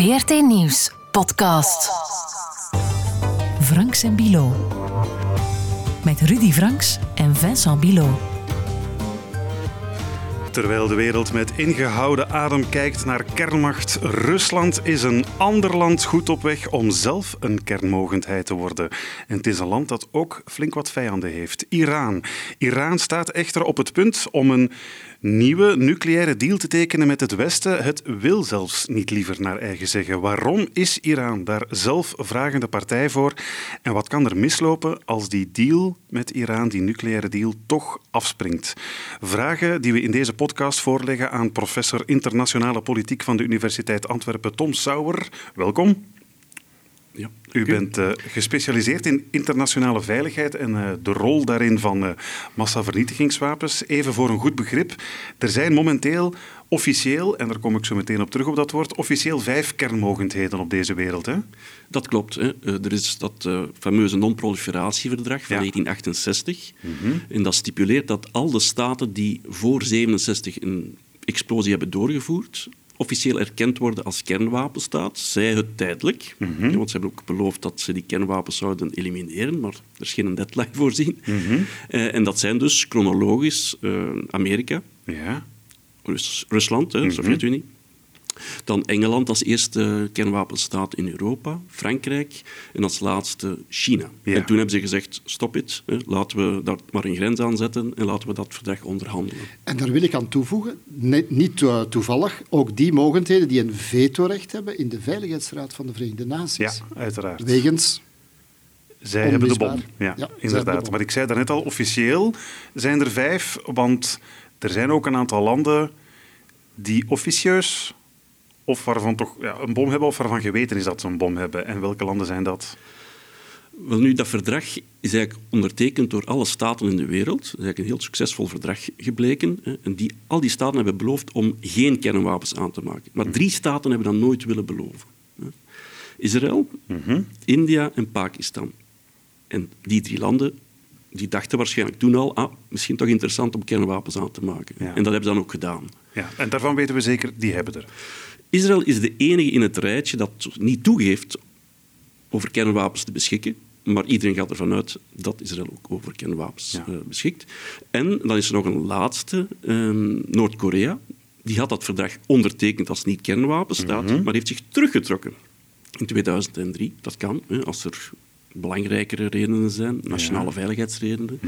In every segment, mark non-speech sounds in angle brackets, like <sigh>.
VRT Nieuws podcast. Franks en Bilo. Met Rudy Franks en Vincent Bilo. Terwijl de wereld met ingehouden adem kijkt naar kernmacht, Rusland is een ander land goed op weg om zelf een kernmogendheid te worden. En het is een land dat ook flink wat vijanden heeft. Iran. Iran staat echter op het punt om een nieuwe nucleaire deal te tekenen met het Westen. Het wil zelfs niet liever naar eigen zeggen. Waarom is Iran daar zelf vragende partij voor? En wat kan er mislopen als die deal met Iran, die nucleaire deal, toch afspringt? Vragen die we in deze podcast voorleggen aan professor internationale politiek van de Universiteit Antwerpen, Tom Sauer. Welkom. Ja, U bent uh, gespecialiseerd in internationale veiligheid en uh, de rol daarin van uh, massavernietigingswapens. Even voor een goed begrip. Er zijn momenteel officieel, en daar kom ik zo meteen op terug op dat woord, officieel vijf kernmogendheden op deze wereld. Hè? Dat klopt. Hè. Er is dat fameuze non-proliferatieverdrag van Ja. 1968. En dat stipuleert dat al de staten die voor 67 een explosie hebben doorgevoerd, officieel erkend worden als kernwapenstaat, zij het tijdelijk. Ja, want ze hebben ook beloofd dat ze die kernwapens zouden elimineren, maar er is geen deadline <laughs> voorzien. Eh, en dat zijn dus chronologisch eh, Amerika, Ja. Rus- Rusland, de Sovjet-Unie. Dan Engeland als eerste kernwapenstaat in Europa, Frankrijk en als laatste China. Ja. En toen hebben ze gezegd, stop it, hè, laten we daar maar een grens aan zetten en laten we dat verdrag onderhandelen. En daar wil ik aan toevoegen, net niet eh, toevallig, ook die mogendheden die een vetorecht hebben in de Veiligheidsraad van de Verenigde ja, Naties. uiteraard. Wegens Zij hebben de bom. Ja, Ja, inderdaad. bom. Maar ik zei daarnet al, officieel zijn er vijf, want er zijn ook een aantal landen die officieus of waarvan toch ja, een bom hebben of waarvan geweten is dat ze een bom hebben. En welke landen zijn dat? Wel nu, dat verdrag is eigenlijk ondertekend door alle staten in de wereld. Dat is eigenlijk een heel succesvol verdrag gebleken. hè. En die, al die staten hebben beloofd om geen kernwapens aan te maken. Maar drie staten hebben dat nooit willen beloven. hè. Israël, India en Pakistan. En die drie landen die dachten waarschijnlijk toen al, ah, misschien toch interessant om kernwapens aan te maken. Ja. En dat hebben ze dan ook gedaan. Ja, en daarvan weten we zeker, die hebben er. Israël is de enige in het rijtje dat niet toegeeft over kernwapens te beschikken. Maar iedereen gaat ervan uit dat Israël ook over kernwapens Ja. eh, beschikt. En dan is er nog een laatste, ehm, Noord-Korea. Die had dat verdrag ondertekend als niet-kernwapenstaat, maar heeft zich teruggetrokken in 2003. Dat kan, hè, als er belangrijkere redenen zijn, nationale veiligheidsredenen.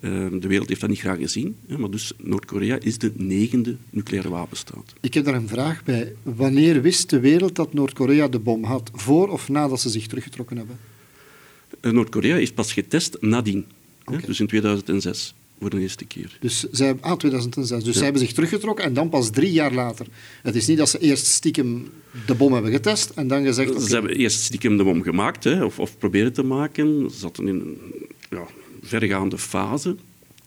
Ehm, de wereld heeft dat niet graag gezien. Hè, maar dus Noord-Korea is de negende nucleaire wapenstaat. Ik heb daar een vraag bij. Wanneer wist de wereld dat Noord-Korea de bom had? Voor of nadat ze zich teruggetrokken hebben? Eh, Noord-Korea is pas getest nadien. dus in 2006, voor de eerste keer. Dus zij, ah, 2006. Dus zij hebben zich teruggetrokken en dan pas drie jaar later. Het is niet dat ze eerst stiekem de bom hebben getest en dan gezegd... oké, Ze hebben eerst stiekem de bom gemaakt, hè, of, of proberen te maken. Ze zaten in een ja, vergaande fase,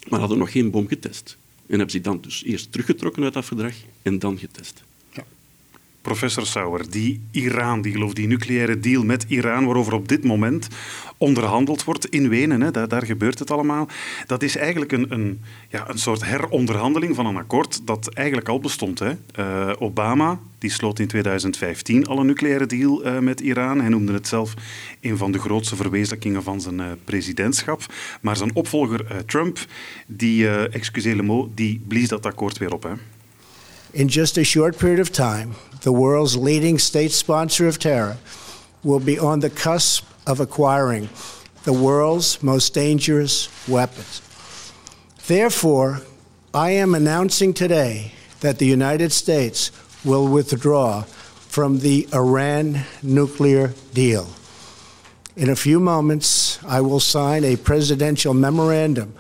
maar hadden nog geen bom getest. En hebben zich dan dus eerst teruggetrokken uit dat verdrag en dan getest. Professor Sauer, die Iran-deal of die nucleaire deal met Iran, waarover op dit moment onderhandeld wordt in Wenen, hè, daar, gebeurt het allemaal, dat is eigenlijk een, een, ja, een soort heronderhandeling van een akkoord dat eigenlijk al bestond. Hè. Eh, Obama die sloot in 2015 al een nucleaire deal eh, met Iran. Hij noemde het zelf een van de grootste verwezenlijkingen van zijn eh, presidentschap. Maar zijn opvolger Trump, die, excusez le mot, die blies dat akkoord weer op. Hè. In just a short period of time, the world's leading state sponsor of terror will be on the cusp of acquiring the world's most dangerous weapons. Therefore, I am announcing today that the United States will withdraw from the Iran nuclear deal. In a few moments, I will sign a presidential memorandum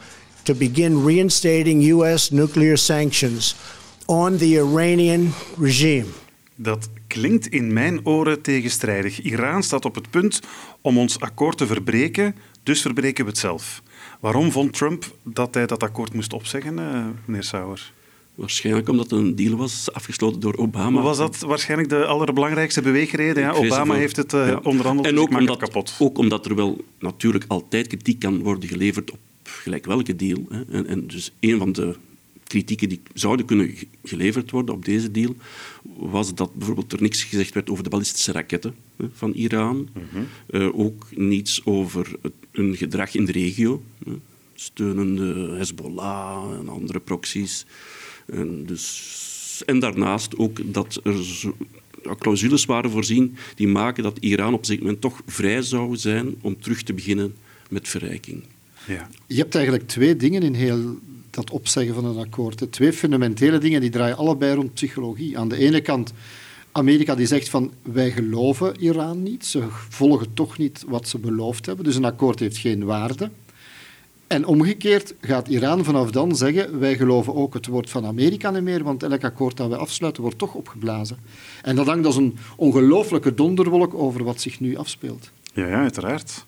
to begin reinstating U.S. nuclear sanctions on the Iranian regime. Dat klinkt in mijn oren tegenstrijdig. Iran staat op het punt om ons akkoord te verbreken, dus verbreken we het zelf. Waarom vond Trump dat hij dat akkoord moest opzeggen, eh, meneer Sauer? Waarschijnlijk omdat het een deal was afgesloten door Obama. Was dat waarschijnlijk de allerbelangrijkste beweegreden? Ja, Obama heeft het eh, Ja. onderhandeld, En dus ook ik maak omdat, het kapot. ook omdat er wel natuurlijk altijd kritiek kan worden geleverd op gelijk welke deal. Hè. En, en dus een van de kritieken die zouden kunnen geleverd worden op deze deal, was dat bijvoorbeeld er niks gezegd werd over de ballistische raketten van Iran. uh, ook niets over het, hun gedrag in de regio, steunende Hezbollah en andere proxies. En, dus, en daarnaast ook dat er zo, clausules waren voorzien die maken dat Iran op zich moment toch vrij zou zijn om terug te beginnen met verrijking. Ja. Je hebt eigenlijk twee dingen in heel dat opzeggen van een akkoord. Twee fundamentele dingen die draaien allebei rond psychologie. Aan de ene kant Amerika die zegt van wij geloven Iran niet, ze volgen toch niet wat ze beloofd hebben, dus een akkoord heeft geen waarde. En omgekeerd gaat Iran vanaf dan zeggen wij geloven ook het woord van Amerika niet meer, want elk akkoord dat wij afsluiten wordt toch opgeblazen. En dat hangt als een ongelooflijke donderwolk over wat zich nu afspeelt. Ja, ja uiteraard.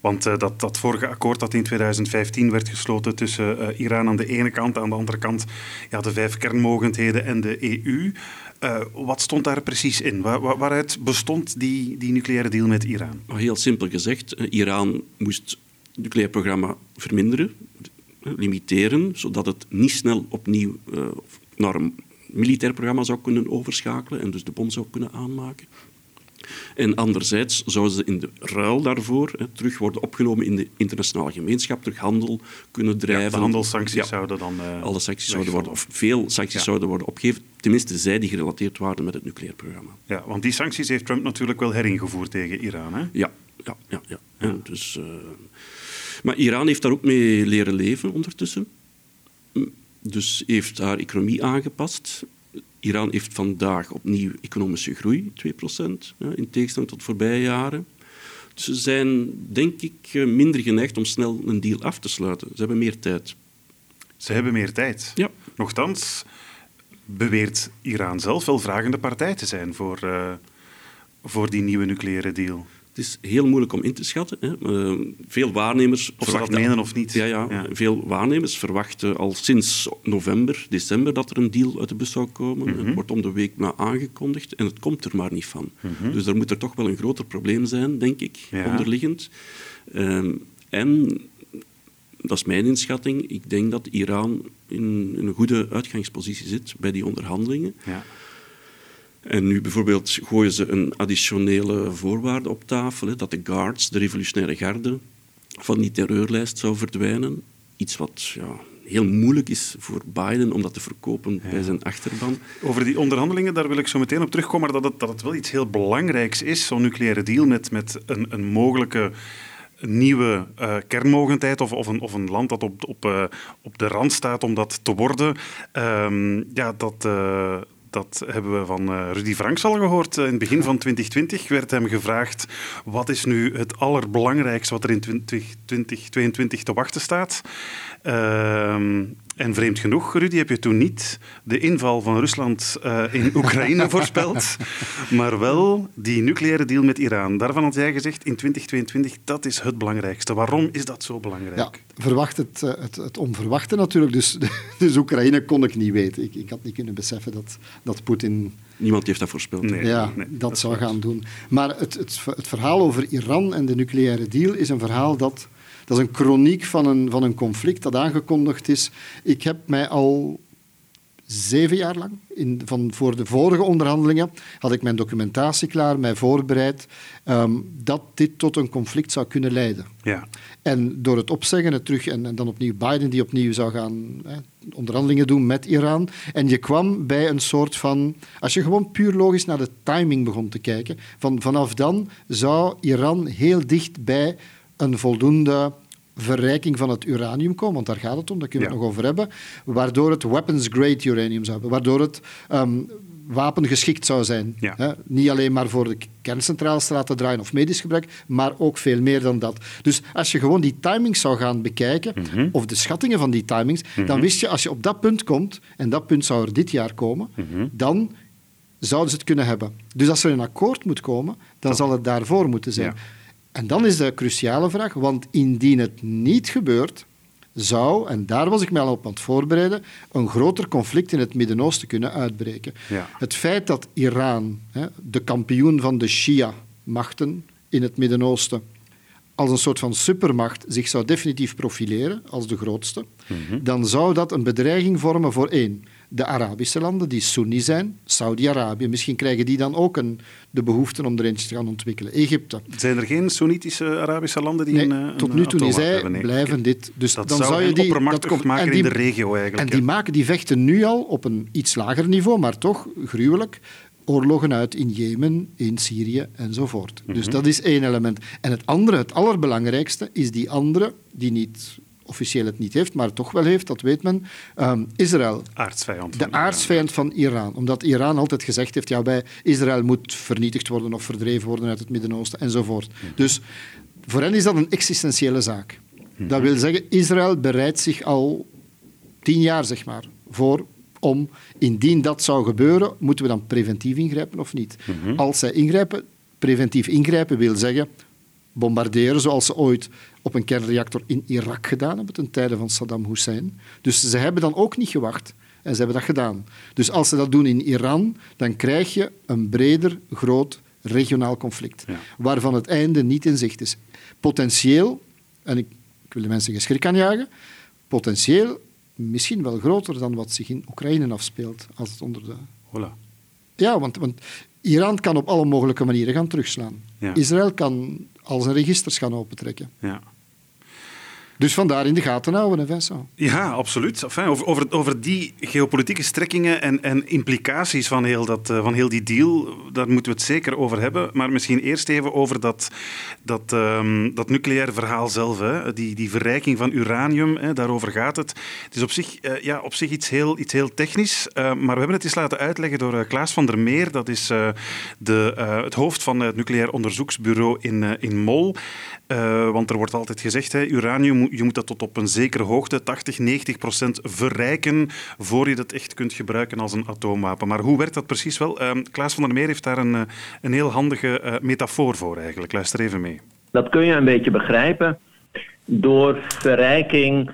Want uh, dat, dat vorige akkoord dat in 2015 werd gesloten tussen uh, Iran aan de ene kant, aan de andere kant ja, de vijf kernmogendheden en de EU. Eh, wat stond daar precies in? Waar, waar, waaruit bestond die, die nucleaire deal met Iran? Heel simpel gezegd, Iran moest het nucleair programma verminderen, limiteren, zodat het niet snel opnieuw naar een militair programma zou kunnen overschakelen en dus de bom zou kunnen aanmaken. En anderzijds zouden ze in de ruil daarvoor hè, terug worden opgenomen in de internationale gemeenschap, terug handel kunnen drijven. Ja, de handelssancties zouden dan. Uh, alle sancties zouden worden, of veel sancties zouden worden opgegeven, tenminste zij die gerelateerd waren met het nucleair programma. Ja, want die sancties heeft Trump natuurlijk wel heringevoerd tegen Iran. Hè? Ja, ja, ja. ja. En dus, uh, maar Iran heeft daar ook mee leren leven ondertussen. Dus heeft haar economie aangepast. Iran heeft vandaag opnieuw economische groei, 2%, ja, in tegenstelling tot voorbije jaren. Dus ze zijn, denk ik, eh, minder geneigd om snel een deal af te sluiten. Ze hebben meer tijd. Ze hebben meer tijd. Ja. Nochtans beweert Iran zelf wel vragende partij te zijn voor, uh, voor die nieuwe nucleaire deal. Het is heel moeilijk om in te schatten. Hè. Uh, veel waarnemers of verwachten... dat menen of niet. Ja, ja, ja, Veel waarnemers verwachten al sinds november, december dat er een deal uit de bus zou komen. Het mhm. wordt om de week na aangekondigd en het komt er maar niet van. Mhm. Dus daar moet er toch wel een groter probleem zijn, denk ik, onderliggend. Um, en dat is mijn inschatting. Ik denk dat Iran in, in, een goede uitgangspositie zit bij die onderhandelingen. Ja. En nu bijvoorbeeld gooien ze een additionele voorwaarde op tafel, hè, dat de guards, de revolutionaire garde, van die terreurlijst zou verdwijnen. Iets wat ja, heel moeilijk is voor Biden om dat te verkopen bij zijn achterban. Over die onderhandelingen, daar wil ik zo meteen op terugkomen, maar dat het, dat het wel iets heel belangrijks is, zo'n nucleaire deal met, met een, een mogelijke nieuwe uh, kernmogendheid of, of, een, of een land dat op, op, uh, op de rand staat om dat te worden, um, ja, dat, uh, dat hebben we van uh, Rudy Franks al gehoord. in het begin van 2020 werd hem gevraagd wat is nu het allerbelangrijkste wat er in 2022 te wachten staat. Uh, en vreemd genoeg, Rudy, heb je toen niet de inval van Rusland uh, in Oekraïne <laughs> voorspeld, maar wel die nucleaire deal met Iran. Daarvan had jij gezegd in 2022, dat is het belangrijkste. Waarom is dat zo belangrijk? Ja, verwacht het, eh, het, het onverwachte natuurlijk. Dus, <laughs> dus Oekraïne kon ik niet weten. Ik, ik had niet kunnen beseffen dat, dat Poetin... Niemand heeft dat voorspeld. Nee, ja, nee, dat, zou gaan doen. Maar het, het, het verhaal over Iran en de nucleaire deal is een verhaal dat dat is een chroniek van een, van een conflict dat aangekondigd is. Ik heb mij al zeven jaar lang, in, van, voor de vorige onderhandelingen, had ik mijn documentatie klaar, mij voorbereid, um, dat dit tot een conflict zou kunnen leiden. Ja. En door het opzeggen, het terug, en, en dan opnieuw Biden die opnieuw zou gaan hè, onderhandelingen doen met Iran, en je kwam bij een soort van, als je gewoon puur logisch naar de timing begon te kijken, van, vanaf dan zou Iran heel dicht bij een voldoende verrijking van het uranium komen, want daar gaat het om, daar kunnen we het nog over hebben, waardoor het weapons-grade uranium zou hebben, waardoor het um, wapengeschikt zou zijn. Hè? Niet alleen maar voor de kerncentrales te laten draaien of medisch gebruik, maar ook veel meer dan dat. Dus als je gewoon die timings zou gaan bekijken, mhm. of de schattingen van die timings, dan mhm. wist je, als je op dat punt komt, en dat punt zou er dit jaar komen, mhm. dan zouden ze het kunnen hebben. Dus als er een akkoord moet komen, dan zal het daarvoor moeten zijn. En dan is de cruciale vraag, want indien het niet gebeurt, zou, en daar was ik mij al op aan het voorbereiden, een groter conflict in het Midden-Oosten kunnen uitbreken. Ja. Het feit dat Iran, de kampioen van de Shia-machten in het Midden-Oosten, als een soort van supermacht zich zou definitief profileren als de grootste, dan zou dat een bedreiging vormen voor één. De Arabische landen die Sunni zijn, Saudi-Arabië, misschien krijgen die dan ook een, de behoefte om er eentje te gaan ontwikkelen. Egypte. Zijn er geen Soenitische Arabische landen die Nee, een, eh, tot een nu toe Zij? Nee. blijven dit. Dus Dat dan zou je die dat komt- maken en in de regio eigenlijk, En ja. die, maken, die vechten nu al op een iets lager niveau, maar toch gruwelijk oorlogen uit in Jemen, in Syrië enzovoort. Dus Mhm. dat is één element. En het andere, het allerbelangrijkste, is die andere, die niet officieel het niet heeft, maar toch wel heeft, dat weet men, ehm, Israël. Aardsvijand. De aardsvijand van Iran. Omdat Iran altijd gezegd heeft, ja, bij Israël moet vernietigd worden of verdreven worden uit het Midden-Oosten enzovoort. Dus voor hen is dat een existentiële zaak. Dat wil zeggen, Israël bereidt zich al tien jaar, zeg maar, voor om, indien dat zou gebeuren, moeten we dan preventief ingrijpen of niet? Als zij ingrijpen, preventief ingrijpen wil zeggen bombarderen zoals ze ooit op een kernreactor in Irak gedaan hebben ten tijde van Saddam Hussein. Dus ze hebben dan ook niet gewacht en ze hebben dat gedaan. Dus als ze dat doen in Iran, dan krijg je een breder, groot regionaal conflict, Ja. waarvan het einde niet in zicht is. Potentieel, en ik, ik wil de mensen geen schrik aanjagen, potentieel misschien wel groter dan wat zich in Oekraïne afspeelt, als het onder de ja, want, want Iran kan op alle mogelijke manieren gaan terugslaan. Ja. Israël kan al zijn registers gaan opentrekken. Ja. Dus vandaar in de gaten houden, hè. Ja, absoluut. Over, over, over die geopolitieke strekkingen en, en implicaties van heel, dat, eh, van heel die deal, daar moeten we het zeker over hebben. Maar misschien eerst even over dat, dat, ehm, dat nucleaire verhaal zelf. Hè. Die, die verrijking van uranium, hè, daarover gaat het. Het is op zich, eh, ja, op zich iets, heel, iets heel technisch, eh, maar we hebben het eens laten uitleggen door Klaas van der Meer. Dat is de, het hoofd van het nucleair onderzoeksbureau in, in Mol. Want er wordt altijd gezegd, hè, uranium, je moet dat tot op een zekere hoogte, 80, 90 procent, verrijken voor je dat echt kunt gebruiken als een atoomwapen. Maar hoe werkt dat precies wel? Eh, Klaas van der Meer heeft daar een, eh, een heel handige eh, metafoor voor eigenlijk. Luister even mee. Dat kun je een beetje begrijpen door verrijking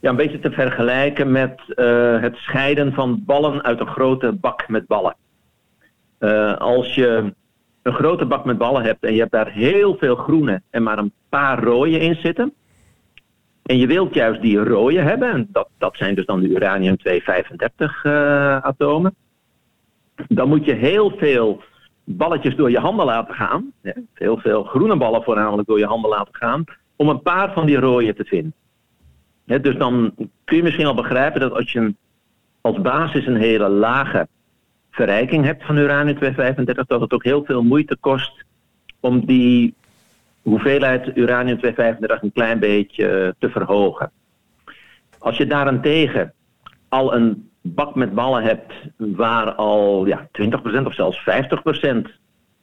ja, een beetje te vergelijken met eh, het scheiden van ballen uit een grote bak met ballen. Als je een grote bak met ballen hebt en je hebt daar heel veel groene en maar een paar rode in zitten. En je wilt juist die rode hebben, en dat, dat zijn dus dan de uranium-235 eh, atomen. Dan moet je heel veel balletjes door je handen laten gaan. Heel veel groene ballen voornamelijk door je handen laten gaan. Om een paar van die rode te vinden. Dus dan kun je misschien al begrijpen dat als je als basis een hele lage verrijking hebt van uranium-235, dat het ook heel veel moeite kost om die hoeveelheid uranium-235 een klein beetje eh, te verhogen. Als je daarentegen al een bak met ballen hebt waar al ja, 20% of zelfs 50%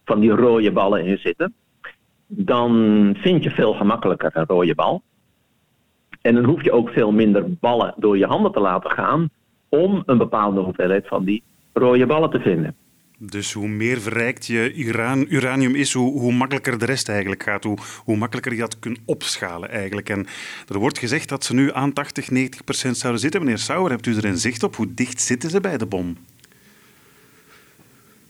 van die rode ballen in zitten, dan vind je veel gemakkelijker een rode bal. En dan hoef je ook veel minder ballen door je handen te laten gaan om een bepaalde hoeveelheid van die rode ballen te vinden. Dus hoe meer verrijkt je uran, uranium is, hoe, hoe makkelijker de rest eigenlijk gaat. Hoe, hoe makkelijker je dat kunt opschalen eigenlijk. En er wordt gezegd dat ze nu aan 80, 90 procent zouden zitten. Meneer Sauer, hebt u er een zicht op? Hoe dicht zitten ze bij de bom?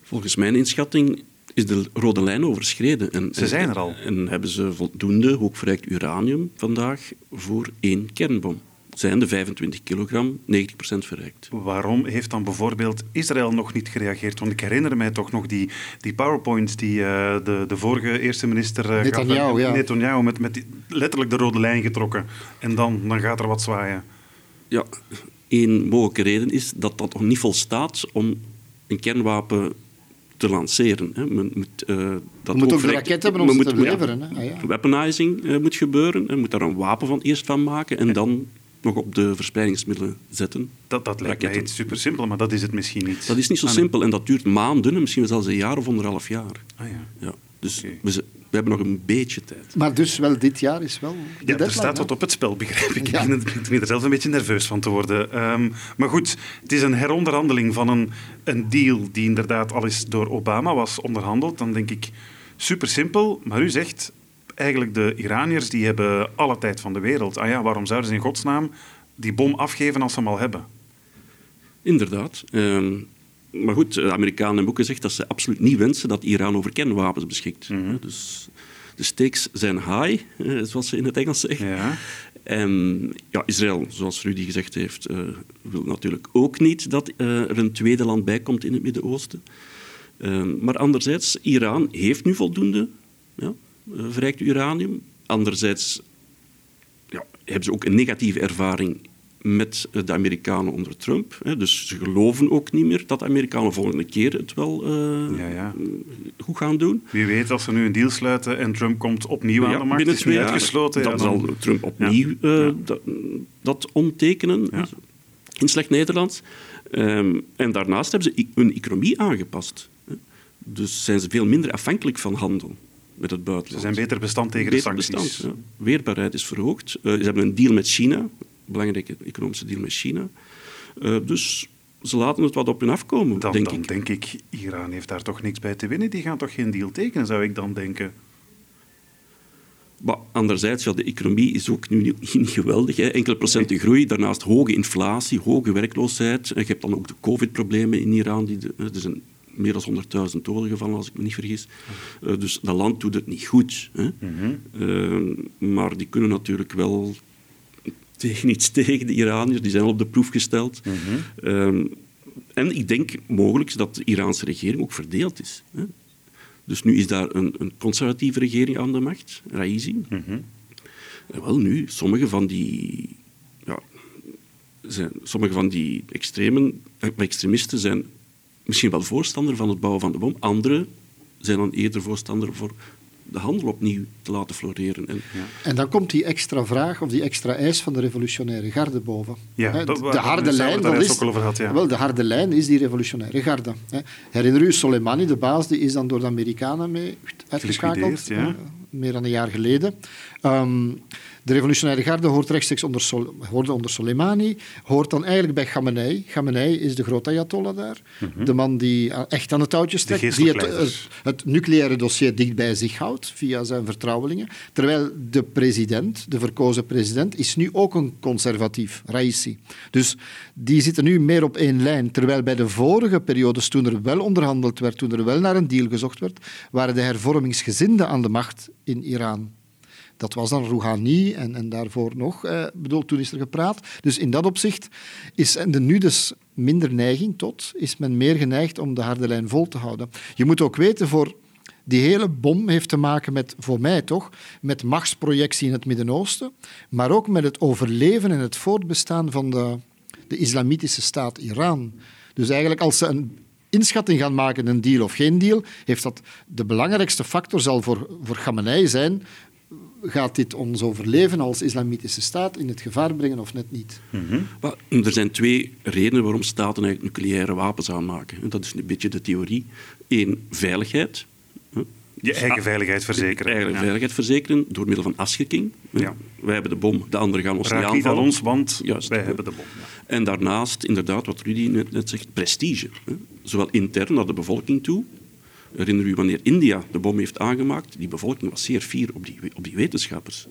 Volgens mijn inschatting is de rode lijn overschreden. En, Ze zijn er al. En, hebben ze voldoende hoogverrijkt uranium vandaag voor één kernbom. Zijn de 25 kilogram 90% verrijkt. Waarom heeft dan bijvoorbeeld Israël nog niet gereageerd? Want ik herinner mij toch nog die, die PowerPoint die eh, de, de vorige eerste minister eh, gaf. Netanyahu, ja. Netanyahu met, met die- letterlijk de rode lijn getrokken. En dan, dan gaat er wat zwaaien. Ja, één mogelijke reden is dat dat nog niet volstaat om een kernwapen te lanceren. Hè. Men moet, eh, dat moet ook de raket hebben om men ze moet- te ja, leveren. Hè? Ah, ja. Weaponizing eh, moet gebeuren. Je moet daar een wapen van eerst van maken en dan nog op de verspreidingsmiddelen zetten. Dat, dat lijkt mij Raketten. super simpel, maar dat is het misschien niet. Dat is niet zo Ah, simpel en dat duurt maanden, en misschien zelfs een jaar of anderhalf jaar. Ah, ja. Ja, dus we, we hebben nog een beetje tijd. Maar dus wel dit jaar is wel. de Ja, er staat hè? wat op het spel, begrijp ik. Ja. Ik begin er- begin er zelf een beetje nerveus van te worden. Ehm, maar goed, het is een heronderhandeling van een, een deal die inderdaad al eens door Obama was onderhandeld. Dan denk ik, super simpel. Maar u zegt, eigenlijk de Iraniërs die hebben alle tijd van de wereld. Ah ja, waarom zouden ze in godsnaam die bom afgeven als ze hem al hebben? Inderdaad. Ehm, maar goed, de Amerikanen hebben ook gezegd dat ze absoluut niet wensen dat Iran over kernwapens beschikt. Mhm. Dus De stakes zijn high, eh, zoals ze in het Engels zeggen. Ja. En ja, Israël, zoals Rudy gezegd heeft, uh, wil natuurlijk ook niet dat uh, er een tweede land bij komt in het Midden-Oosten. Uh, maar anderzijds, Iran heeft nu voldoende ja, verrijkt uranium. Anderzijds ja, hebben ze ook een negatieve ervaring met de Amerikanen onder Trump. Dus ze geloven ook niet meer dat de Amerikanen volgende keer het wel uh, ja, ja. goed gaan doen. Wie weet, als ze nu een deal sluiten en Trump komt opnieuw aan de macht, binnen twee jaar uitgesloten. Dan, dan, zal Trump opnieuw uh, dat, dat, ontekenen in slecht Nederlands. Um, en daarnaast hebben ze hun economie aangepast. Dus zijn ze veel minder afhankelijk van handel met het buitenland. Ze zijn beter bestand tegen beter de sancties. Bestand, Weerbaarheid is verhoogd. Uh, ze hebben een deal met China, belangrijke economische deal met China. Uh, dus ze laten het wat op hun afkomen, dan, denk dan ik. denk ik, Iran heeft daar toch niks bij te winnen. Die gaan toch geen deal tekenen, zou ik dan denken. Maar anderzijds, ja, de economie is ook nu niet, <laughs> niet geweldig. Hè. Enkele procenten groei, daarnaast hoge inflatie, hoge werkloosheid. En je hebt dan ook de covid-problemen in Iran. Die de, er zijn meer dan 100.000 doden gevallen, als ik me niet vergis. Uh, dus dat land doet het niet goed. Hè. -hmm. uh, maar die kunnen natuurlijk wel tegen iets tegen, de Iraniërs. Die zijn al op de proef gesteld. -hmm. uh, en ik denk mogelijk dat de Iraanse regering ook verdeeld is. Hè. Dus nu is daar een, een, conservatieve regering aan de macht, Raisi. -hmm. En wel nu, sommige van die, ja, zijn, sommige van die extremen, extremisten zijn misschien wel voorstander van het bouwen van de bom. Anderen zijn dan eerder voorstander voor de handel opnieuw te laten floreren. En, ja. en dan komt die extra vraag of die extra eis van de revolutionaire garde boven. Ja, He, dat, de harde lijn, dat is, gehad, ja. wel, de harde lijn is die revolutionaire garde. He. Herinner u, Soleimani, de baas, die is dan door de Amerikanen mee uitgeschakeld. Ja. meer dan een jaar geleden. Um, de revolutionaire garde hoort rechtstreeks onder, Sol hoorde onder Soleimani, hoort dan eigenlijk bij Khamenei. Khamenei is de grote ayatollah daar. Mm -hmm. De man die echt aan het touwtje strekt, die het, het, het, nucleaire dossier dicht bij zich houdt via zijn vertrouwelingen. Terwijl de president, de verkozen president, is nu ook een conservatief, Raisi. Dus die zitten nu meer op één lijn. Terwijl bij de vorige periodes, toen er wel onderhandeld werd, toen er wel naar een deal gezocht werd, waren de hervormingsgezinden aan de macht in Iran. Dat was dan Rouhani en, en daarvoor nog. Eh, bedoel, toen is er gepraat. Dus in dat opzicht is er nu dus minder neiging tot, is men meer geneigd om de harde lijn vol te houden. Je moet ook weten, voor die hele bom heeft te maken met, voor mij toch, met machtsprojectie in het Midden-Oosten, maar ook met het overleven en het voortbestaan van de, de islamitische staat Iran. Dus eigenlijk als ze een inschatting gaan maken, een deal of geen deal, heeft dat de belangrijkste factor zal voor, voor Khamenei zijn gaat dit ons overleven als islamitische staat in het gevaar brengen of net niet? Mm -hmm. well, er zijn twee redenen waarom staten eigenlijk nucleaire wapens aanmaken. Dat is een beetje de theorie. Eén, veiligheid. Je eigen veiligheid verzekeren. Eigen ja. veiligheid verzekeren door middel van afschrikking. Ja. Wij hebben de bom, de anderen gaan ons Raak niet aanvallen. aan ons, want Juist, wij hebben de bom. Ja. En daarnaast, inderdaad, wat Rudy net, net zegt, prestige. Zowel intern naar de bevolking toe, Herinner u wanneer India de bom heeft aangemaakt? Die bevolking was zeer fier op die, op die wetenschappers.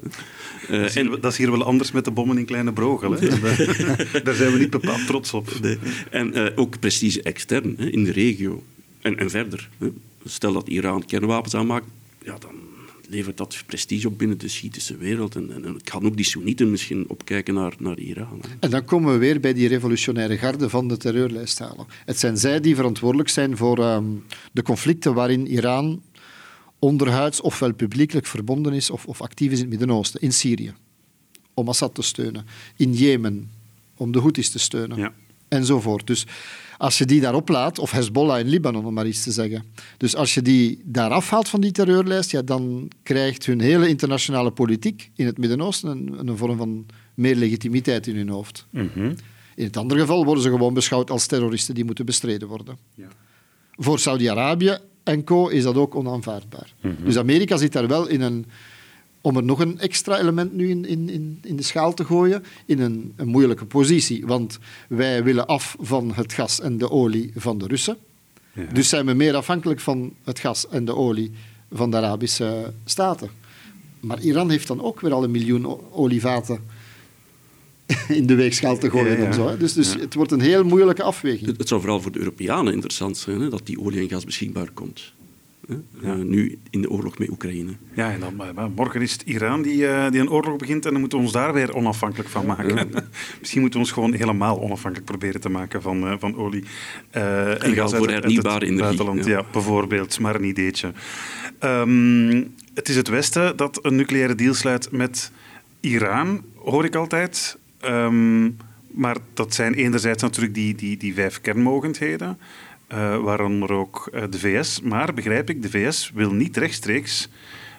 Uh, dat, is hier, dat is hier wel anders met de bommen in Kleine Brogel. Hè? <laughs> Daar zijn we niet bepaald trots op. Nee. En uh, ook prestige extern hè, in de regio. En, en verder. Hè. Stel dat Iran kernwapens aanmaakt, ja, dan levert dat prestige op binnen de Shiïtische wereld. En, en, en gaan ook die Soenieten misschien opkijken naar, naar Iran. Hè. En dan komen we weer bij die revolutionaire garde van de terreurlijst halen. Het zijn zij die verantwoordelijk zijn voor um, de conflicten waarin Iran onderhuids ofwel publiekelijk verbonden is of, of actief is in het Midden-Oosten. In Syrië, om Assad te steunen. In Jemen, om de Houthis te steunen. Ja. Enzovoort. Dus als je die daarop laat, of Hezbollah in Libanon om maar iets te zeggen. Dus als je die daar afhaalt van die terreurlijst, ja, dan krijgt hun hele internationale politiek in het Midden-Oosten een, een, vorm van meer legitimiteit in hun hoofd. Mm -hmm. In het andere geval worden ze gewoon beschouwd als terroristen die moeten bestreden worden. Ja. Voor Saudi-Arabië en co. is dat ook onaanvaardbaar. Mm -hmm. Dus Amerika zit daar wel in een om er nog een extra element nu in, in, in de schaal te gooien, in een, een moeilijke positie. Want wij willen af van het gas en de olie van de Russen. Ja. Dus zijn we meer afhankelijk van het gas en de olie van de Arabische staten. Maar Iran heeft dan ook weer al een miljoen olievaten in de weegschaal te gooien. Ja, ja. En zo, hè. Dus, dus het wordt een heel moeilijke afweging. Het, het zou vooral voor de Europeanen interessant zijn hè, dat die olie en gas beschikbaar komt. Hè? Uh, nu in de oorlog met Oekraïne. Ja, en dan, maar morgen is het Iran die, uh, die een oorlog begint en dan moeten we ons daar weer onafhankelijk van maken. Ja. <laughs> Misschien moeten we ons gewoon helemaal onafhankelijk proberen te maken van, uh, van olie en, en gas voor hernieuwbare energie. Buitenland, ja. ja. bijvoorbeeld, maar een ideetje. Um, het is het Westen dat een nucleaire deal sluit met Iran, hoor ik altijd. Um, maar dat zijn enerzijds natuurlijk die, die, die vijf kernmogendheden, waaronder ook uh, de VS. Maar begrijp ik, de VS wil niet rechtstreeks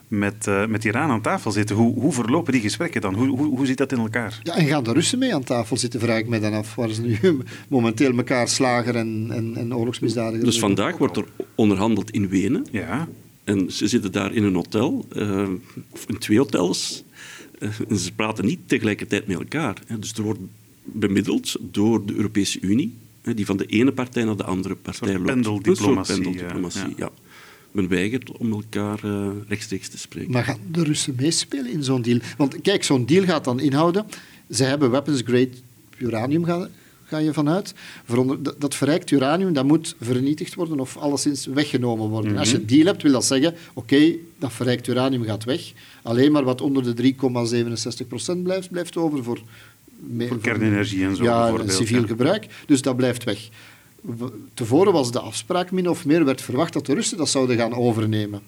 met, uh, met Iran aan tafel zitten. Hoe, hoe verlopen die gesprekken dan? Hoe, hoe, hoe zit dat in elkaar? Ja, en gaan de Russen mee aan tafel zitten, vraag ik mij dan af. Waar ze nu <laughs> momenteel elkaar slager en, en, en oorlogsmisdadigers... Dus vandaag wordt er onderhandeld in Wenen. Ja. En ze zitten daar in een hotel, of in twee hotels. en ze praten niet tegelijkertijd met elkaar. Dus er wordt bemiddeld door de Europese Unie, die van de ene partij naar de andere partij loopt. Pendeldiplomatie. Een pendeldiplomatie, ja. ja. Men weigert om elkaar uh, rechtstreeks te spreken. Maar gaan de Russen meespelen in zo'n deal? Want kijk, zo'n deal gaat dan inhouden... Ze hebben weapons-grade uranium, ga, ga je vanuit. Dat, dat verrijkt uranium, dat moet vernietigd worden of alleszins weggenomen worden. Als je een deal hebt, wil dat zeggen... Oké, okay, dat verrijkt uranium gaat weg. Alleen maar wat onder de 3,67% blijft, blijft over voor voor kernenergie en zo ja, bijvoorbeeld. civiel gebruik. Dus dat blijft weg. Tevoren was de afspraak min of meer, werd verwacht dat de Russen dat zouden gaan overnemen.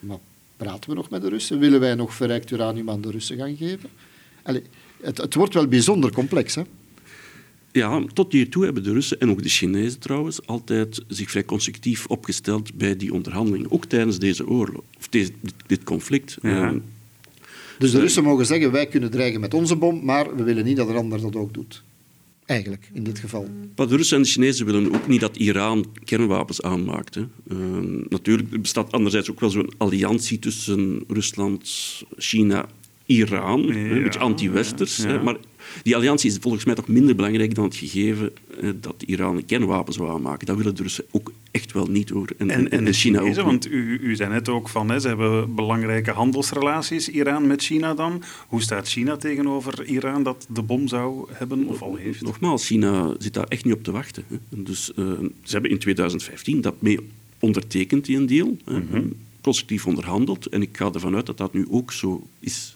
Maar praten we nog met de Russen? Willen wij nog verrijkt uranium aan de Russen gaan geven? Allee, het, het wordt wel bijzonder complex, hè? Ja, tot hiertoe hebben de Russen en ook de Chinezen trouwens altijd zich vrij consecutief opgesteld bij die onderhandelingen. Ook tijdens deze oorlog, of deze, dit conflict. Ja. Uh, dus de Russen mogen zeggen, wij kunnen dreigen met onze bom, maar we willen niet dat een ander dat ook doet. Eigenlijk, in dit geval. Maar de Russen en de Chinezen willen ook niet dat Iran kernwapens aanmaakt. Hè. Uh, natuurlijk bestaat anderzijds ook wel zo'n alliantie tussen Rusland, China, Iran. Ja, een beetje anti-westers. Ja, ja. Maar die alliantie is volgens mij toch minder belangrijk dan het gegeven eh, dat Iran kernwapens zou aanmaken. Dat willen de Russen ook echt wel niet hoor. En, en, China ook. Want u, u zei net ook van, hè, ze hebben belangrijke handelsrelaties, Iran met China dan. Hoe staat China tegenover Iran dat de bom zou hebben of al heeft? Nogmaals, China zit daar echt niet op te wachten. Hè. Dus, uh, ze hebben in 2015 dat mee ondertekend, die een deal. Mm -hmm constructief onderhandeld. En ik ga ervan uit dat dat nu ook zo is.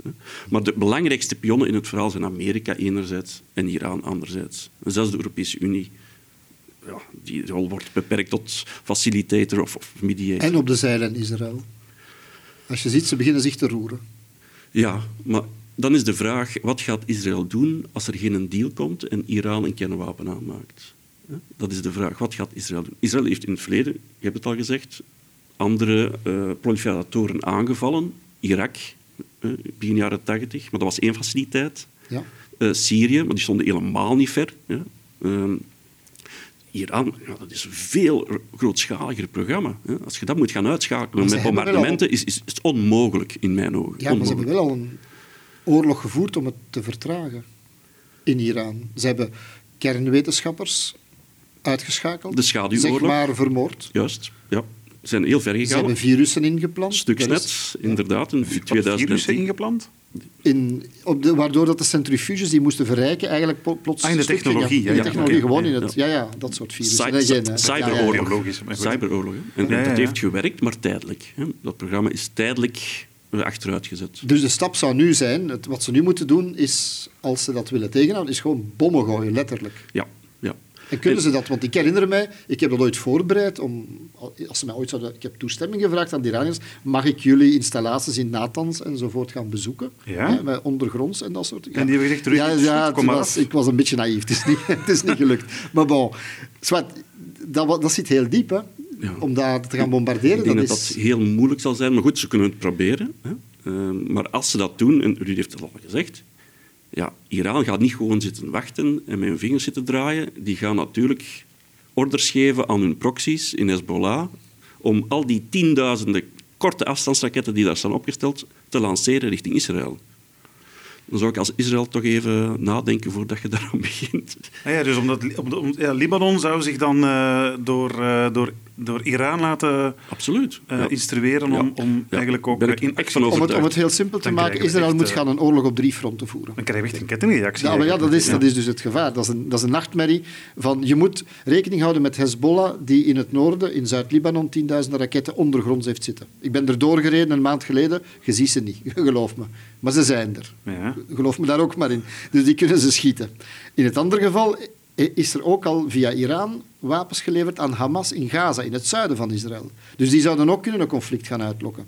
Maar de belangrijkste pionnen in het verhaal zijn Amerika enerzijds en Iran anderzijds. En zelfs de Europese Unie, ja, die rol wordt beperkt tot facilitator of, of mediator. En op de zeilen Israël. Als je ziet, ze beginnen zich te roeren. Ja, maar dan is de vraag, wat gaat Israël doen als er geen deal komt en Iran een kernwapen aanmaakt? Dat is de vraag. Wat gaat Israël doen? Israël heeft in het verleden, je hebt het al gezegd, andere uh, proliferatoren aangevallen. Irak, uh, begin jaren 80, maar dat was één faciliteit. Ja. Uh, Syrië, maar die stonden helemaal niet ver. Ja. Iran, ja, dat is een veel grootschaliger programma. Hè. Als je dat moet gaan uitschakelen met bombardementen, is, is, is het onmogelijk in mijn ogen. Ja, maar ze hebben wel al een oorlog gevoerd om het te vertragen in Iran. Ze hebben kernwetenschappers uitgeschakeld, de schaduwoorlog. zeg maar vermoord. Juist, ja zijn heel ver gegaan. Ze hebben virussen ingeplant. Stuksnet, is, inderdaad, in 2010. Virussen ingeplant? In, op de, waardoor dat de centrifuges die moesten verrijken eigenlijk plots... Ah, in de technologie. Ja, ja, de technologie, ja, gewoon in het... Ja, ja, dat soort virussen. Cyberoorlog. Cyberoorlog. En dat heeft gewerkt, maar tijdelijk. Dat programma is tijdelijk achteruit gezet. Dus de stap zou nu zijn, het, wat ze nu moeten doen, is, als ze dat willen tegenhouden, is gewoon bommen gooien, letterlijk. Ja. En kunnen ze dat? Want ik herinner mij, ik heb dat ooit voorbereid, om, als ze mij ooit zouden, ik heb toestemming gevraagd aan de Iraniërs, mag ik jullie installaties in Natanz enzovoort gaan bezoeken? Ja? Hè, ondergronds en dat soort En die hebben gezegd, terug, ja, ja, kom maar was, ik was een beetje naïef, het is niet, <laughs> het is niet gelukt. Maar bon, zwart, dat, dat zit heel diep, hè. Ja. Om dat te gaan bombarderen. Ik denk dat, dat, is... dat heel moeilijk zal zijn, maar goed, ze kunnen het proberen. Hè. Uh, maar als ze dat doen, en Ruud heeft het al gezegd, ja, Iran gaat niet gewoon zitten wachten en met hun vingers zitten draaien. Die gaan natuurlijk orders geven aan hun proxies in Hezbollah om al die tienduizenden korte afstandsraketten die daar staan opgesteld te lanceren richting Israël. Dan zou ik als Israël toch even nadenken voordat je <laughs> daarom begint. Ah ja, dus omdat, om, ja, Libanon zou zich dan uh, door, uh, door door Iran laten Absoluut. uh, ja. instrueren om, Ja. om Ja. eigenlijk ook Ben ik in van Om het, om het heel simpel te maken, Israël moet eh, gaan een oorlog op drie fronten voeren. Dan krijg je echt een kettingreactie. Ja, maar ja, dat is, dat is dus het gevaar. Dat is, een, dat is een nachtmerrie. Van, je moet rekening houden met Hezbollah, die in het noorden, in Zuid-Libanon, tienduizenden raketten ondergronds heeft zitten. Ik ben er doorgereden een maand geleden. Je ziet ze niet, <laughs> geloof me. Maar ze zijn er. Ja. Geloof me daar ook maar in. Dus die kunnen ze schieten. In het andere geval is er ook al via Iran wapens geleverd aan Hamas in Gaza, in het zuiden van Israël. Dus die zouden ook kunnen een conflict gaan uitlokken.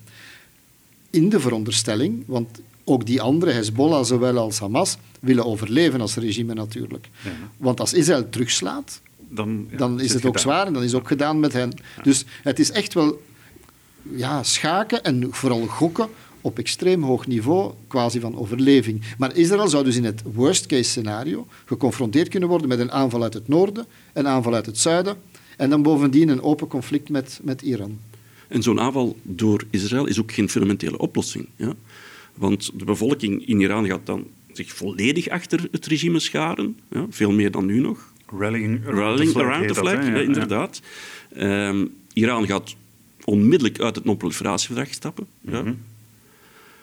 In de veronderstelling, want ook die andere, Hezbollah zowel als Hamas, willen overleven als regime natuurlijk. Ja. Want als Israël terugslaat, Dan, ja, dan is het het ook zwaar en dan is het ook gedaan met hen. Dus het is echt wel ja, schaken en vooral gokken op extreem hoog niveau, quasi van overleving. Maar Israël zou dus in het worst-case scenario geconfronteerd kunnen worden met een aanval uit het noorden, een aanval uit het zuiden en dan bovendien een open conflict met, met Iran. En zo'n aanval door Israël is ook geen fundamentele oplossing. Ja? Want de bevolking in Iran gaat dan zich volledig achter het regime scharen, ja? veel meer dan nu nog. Rallying around Rallying the flag around the heet dat, flag, hè? ja, Ja, ja. inderdaad. Ehm, Iran gaat onmiddellijk uit het non-proliferatieverdrag stappen. Ja. Mhm.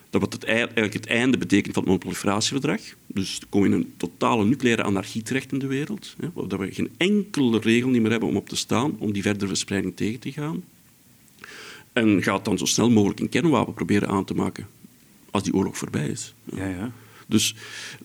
Dat wat het, ei- eigenlijk het einde betekent van het non-proliferatieverdrag. Dus we komen in een totale nucleaire anarchie terecht in de wereld. Ja, waar we geen enkele regel meer hebben om op te staan, om die verdere verspreiding tegen te gaan. En gaat dan zo snel mogelijk een kernwapen proberen aan te maken, als die oorlog voorbij is. Ja, ja. Dus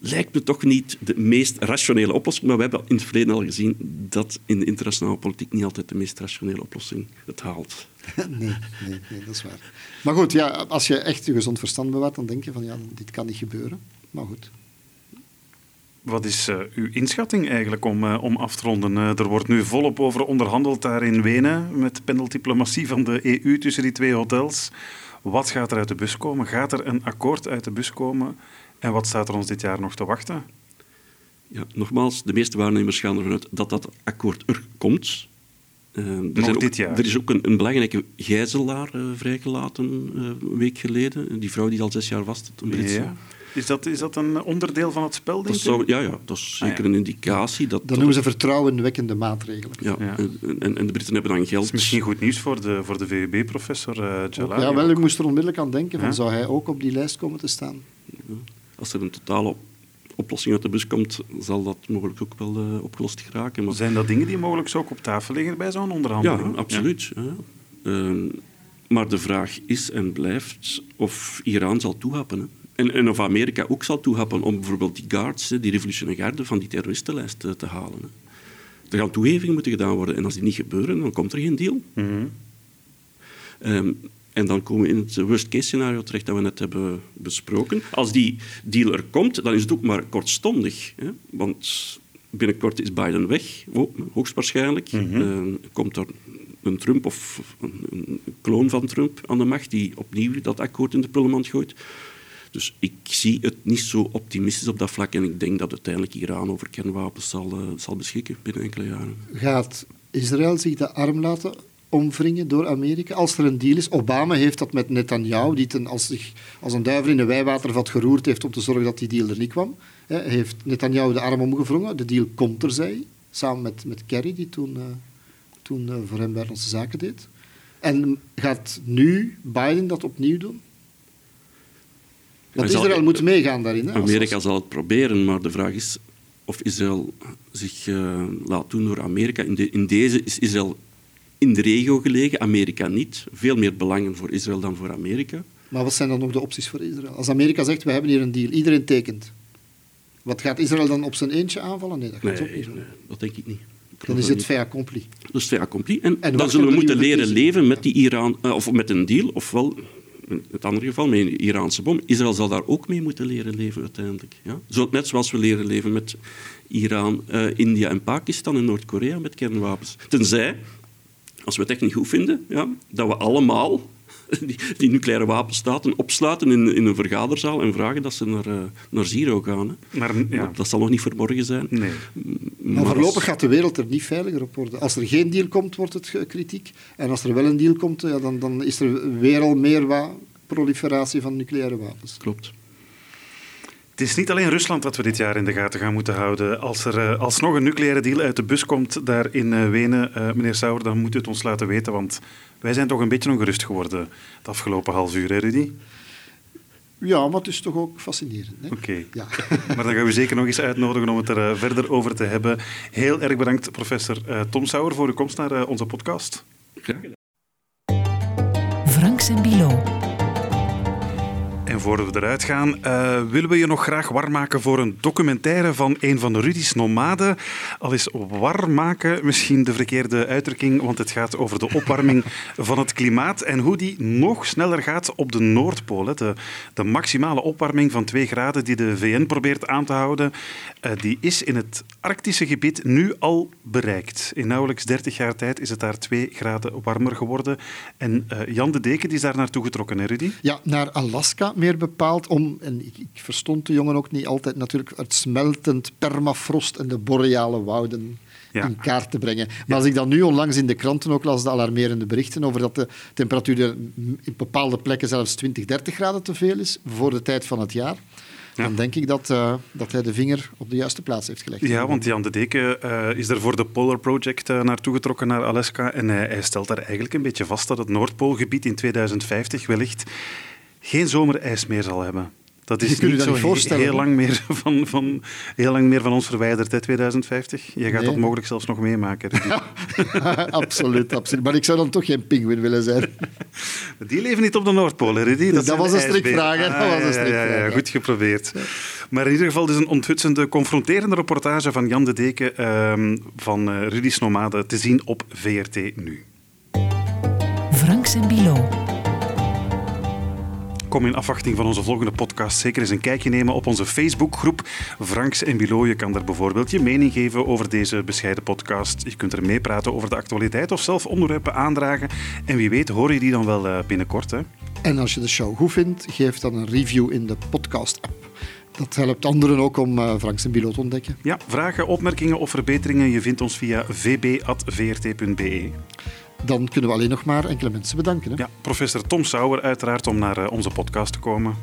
lijkt me toch niet de meest rationele oplossing. Maar we hebben in het verleden al gezien dat in de internationale politiek niet altijd de meest rationele oplossing het haalt. <laughs> nee, nee, nee, dat is waar. Maar goed, ja, als je echt je gezond verstand bewaart, dan denk je van ja, dit kan niet gebeuren. Maar goed. Wat is eh, uw inschatting eigenlijk om, eh, om af te ronden? Eh, er wordt nu volop over onderhandeld daar in Wenen met pendeldiplomatie van de EU tussen die twee hotels. Wat gaat er uit de bus komen? Gaat er een akkoord uit de bus komen? En wat staat er ons dit jaar nog te wachten? Ja, nogmaals, de meeste waarnemers gaan ervan uit dat dat akkoord er komt. Eh, er, Nog zijn ook- dit jaar? er is ook een, een belangrijke gijzelaar eh, vrijgelaten eh, een week geleden. Die vrouw die al zes jaar vast zit, een Britse. Ja. Is, dat, is dat een onderdeel van het spel, denk Dat zou, ja, ja, dat is zeker Ah, ja. een indicatie. Dat, Dat noemen ze vertrouwenwekkende maatregelen. Ja, Ja. En, en, de Britten hebben dan geld. Dat is misschien goed nieuws voor de, voor de VUB-professor uh, Jalali. Ja, wel, ik moest er onmiddellijk aan denken, van, Ja. zou hij ook op die lijst komen te staan? Als er een totale op- oplossing uit de bus komt, zal dat mogelijk ook wel eh, opgelost geraken. Maar Zijn dat dingen die mogelijk ook op tafel liggen bij zo'n Ja, onderhandeling? absoluut. Ja. Ehm, maar de vraag is en blijft of Iran zal toehappen. Hè. En, en of Amerika ook zal toehappen om bijvoorbeeld die guards, die revolutionaire garde, van die terroristenlijst eh, te halen. Hè. Er gaan toegevingen moeten gedaan worden. En als die niet gebeuren, dan komt er geen deal. Mhm. Ehm, en dan komen we in het worst-case scenario terecht dat we net hebben besproken. Als die deal er komt, dan is het ook maar kortstondig. Hè? Want binnenkort is Biden weg, oh, hoogstwaarschijnlijk. Ehm, komt er een Trump of een, een kloon van Trump aan de macht die opnieuw dat akkoord in de prullenmand gooit. Dus ik zie het niet zo optimistisch op dat vlak en ik denk dat uiteindelijk Iran over kernwapens zal, eh, zal beschikken binnen enkele jaren. Gaat Israël zich de arm laten omwringen door Amerika als er een deal is? Obama heeft dat met Netanyahu, die ten, als, zich, als een duivel in een wijwatervat geroerd heeft om te zorgen dat die deal er niet kwam. Hè, heeft Netanyahu de arm omgevrongen. De deal komt er, zei hij, samen met, met Kerry, die toen, eh, toen eh, voor hem buitenlandse zaken deed. En gaat nu Biden dat opnieuw doen? Want zal- Israël moet meegaan daarin. Hè, als- Amerika zal het proberen, maar de vraag is of Israël zich eh, laat doen door Amerika. In, de- in deze is Israël in de regio gelegen, Amerika niet. Veel meer belangen voor Israël dan voor Amerika. Maar wat zijn dan nog de opties voor Israël? Als Amerika zegt, we hebben hier een deal, iedereen tekent. Wat gaat Israël dan op zijn eentje aanvallen? Nee, dat gaat Nee, ook niet nee, dat denk ik niet. Ik Dan is het fait accompli. Dat is fait accompli. En, En dan zullen we moeten leren leven met die Iran, eh, of met een deal, ofwel in het andere geval met een Iraanse bom. Israël zal daar ook mee moeten leren leven uiteindelijk. Ja? Zo, net zoals we leren leven met Iran, eh, India en Pakistan en Noord-Korea met kernwapens. Tenzij, als we het echt niet goed vinden, ja, dat we allemaal <laughs> die, die nucleaire wapenstaten opsluiten in, in een vergaderzaal en vragen dat ze naar, eh, naar zero gaan. Hè. Maar ja, Dat, dat zal nog niet voor morgen zijn. nee. Maar voorlopig gaat de wereld er niet veiliger op worden. Als er geen deal komt, wordt het kritiek. En als er wel een deal komt, ja, dan, dan is er weer al meer wa- proliferatie van nucleaire wapens. Klopt. Het is niet alleen Rusland dat we dit jaar in de gaten gaan moeten houden. Als er uh, alsnog een nucleaire deal uit de bus komt daar in uh, Wenen, uh, meneer Sauer, dan moet u het ons laten weten, want wij zijn toch een beetje ongerust geworden het afgelopen half uur, hè Rudy? Ja, maar het is toch ook fascinerend. Oké, okay. ja. <laughs> maar dan gaan we zeker nog eens uitnodigen om het er verder over te hebben. Heel erg bedankt, professor Tom Sauer, voor uw komst naar onze podcast. Graag gedaan. Franks en Bilo. En voor we eruit gaan, uh, willen we je nog graag warm maken voor een documentaire van een van de Rudy's nomaden. Al is warm maken misschien de verkeerde uitdrukking, want het gaat over de opwarming <laughs> van het klimaat en hoe die nog sneller gaat op de Noordpool. De, de maximale opwarming van 2 graden die de VN probeert aan te houden, uh, die is in het Arctische gebied nu al bereikt. In nauwelijks 30 jaar tijd is het daar 2 graden warmer geworden. En uh, Jan de Deken die is daar naartoe getrokken, hè Rudy? Ja, naar Alaska meer bepaald om, en ik, ik, verstond de jongen ook niet altijd natuurlijk, het smeltend permafrost en de boreale wouden ja. in kaart te brengen. Maar ja. als ik dan nu onlangs in de kranten ook las, de alarmerende berichten over dat de temperatuur in bepaalde plekken zelfs 20, 30 graden te veel is voor de tijd van het jaar. Ja. Dan denk ik dat, uh, dat hij de vinger op de juiste plaats heeft gelegd. Ja, want Jan de Deken uh, is er voor de Polar Project uh, naartoe getrokken naar Alaska. En hij stelt daar eigenlijk een beetje vast dat het Noordpoolgebied in 2050 wellicht geen zomerijs meer zal hebben. Dat is niet zo voorstellen, heel, lang meer <laughs> van, van, heel lang meer van ons verwijderd, hè, 2050. Je gaat nee. dat mogelijk zelfs nog meemaken. <laughs> absoluut, absoluut. Maar ik zou dan toch geen pinguïn willen zijn. <laughs> Die leven niet op de Noordpool, hè, Rudy? Dat, dat was een strikvraag. Ah, dat was een strikvraag. Ja, ja, goed geprobeerd. Maar in ieder geval is een onthutsende, confronterende reportage van Jan de Deken uh, van uh, Rudy's Nomade te zien op VRT Nu. Franks en Bilo. Kom in afwachting van onze volgende podcast zeker eens een kijkje nemen op onze Facebookgroep Franks en Bilo. Je kan daar bijvoorbeeld je mening geven over deze bescheiden podcast. Je kunt er meepraten over de actualiteit of zelf onderwerpen aandragen. En wie weet hoor je die dan wel binnenkort. Hè? En als je de show goed vindt, geef dan een review in de podcast-app. Dat helpt anderen ook om uh, Franks en Bilo te ontdekken. Ja, vragen, opmerkingen of verbeteringen, je vindt ons via vb.vrt.be dan kunnen we alleen nog maar enkele mensen bedanken. Hè? Ja, professor Tom Sauer uiteraard om naar uh, onze podcast te komen.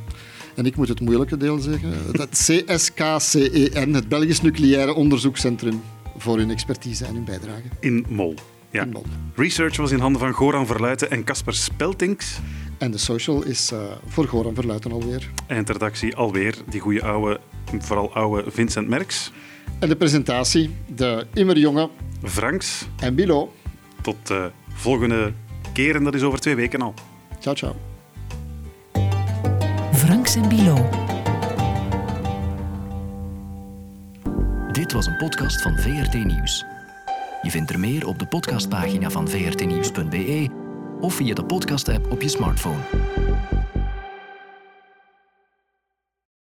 En ik moet het moeilijke deel zeggen. Het CSKCEN, het Belgisch Nucleaire Onderzoekscentrum, voor hun expertise en hun bijdrage. In Mol. Ja. In Mol. Research was in handen van Goran Verluiten en Casper Speltinks. En de social is uh, voor Goran Verluiten alweer. Eindredactie alweer, die goede oude, vooral oude Vincent Merks. En de presentatie, de immer jonge Franks en Bilo. Tot uh, volgende keer en dat is over twee weken al. Ciao, ciao. Franks en Bilo. Dit was een podcast van VRT Nieuws. Je vindt er meer op de podcastpagina van vrtnieuws.be of via de podcast-app op je smartphone.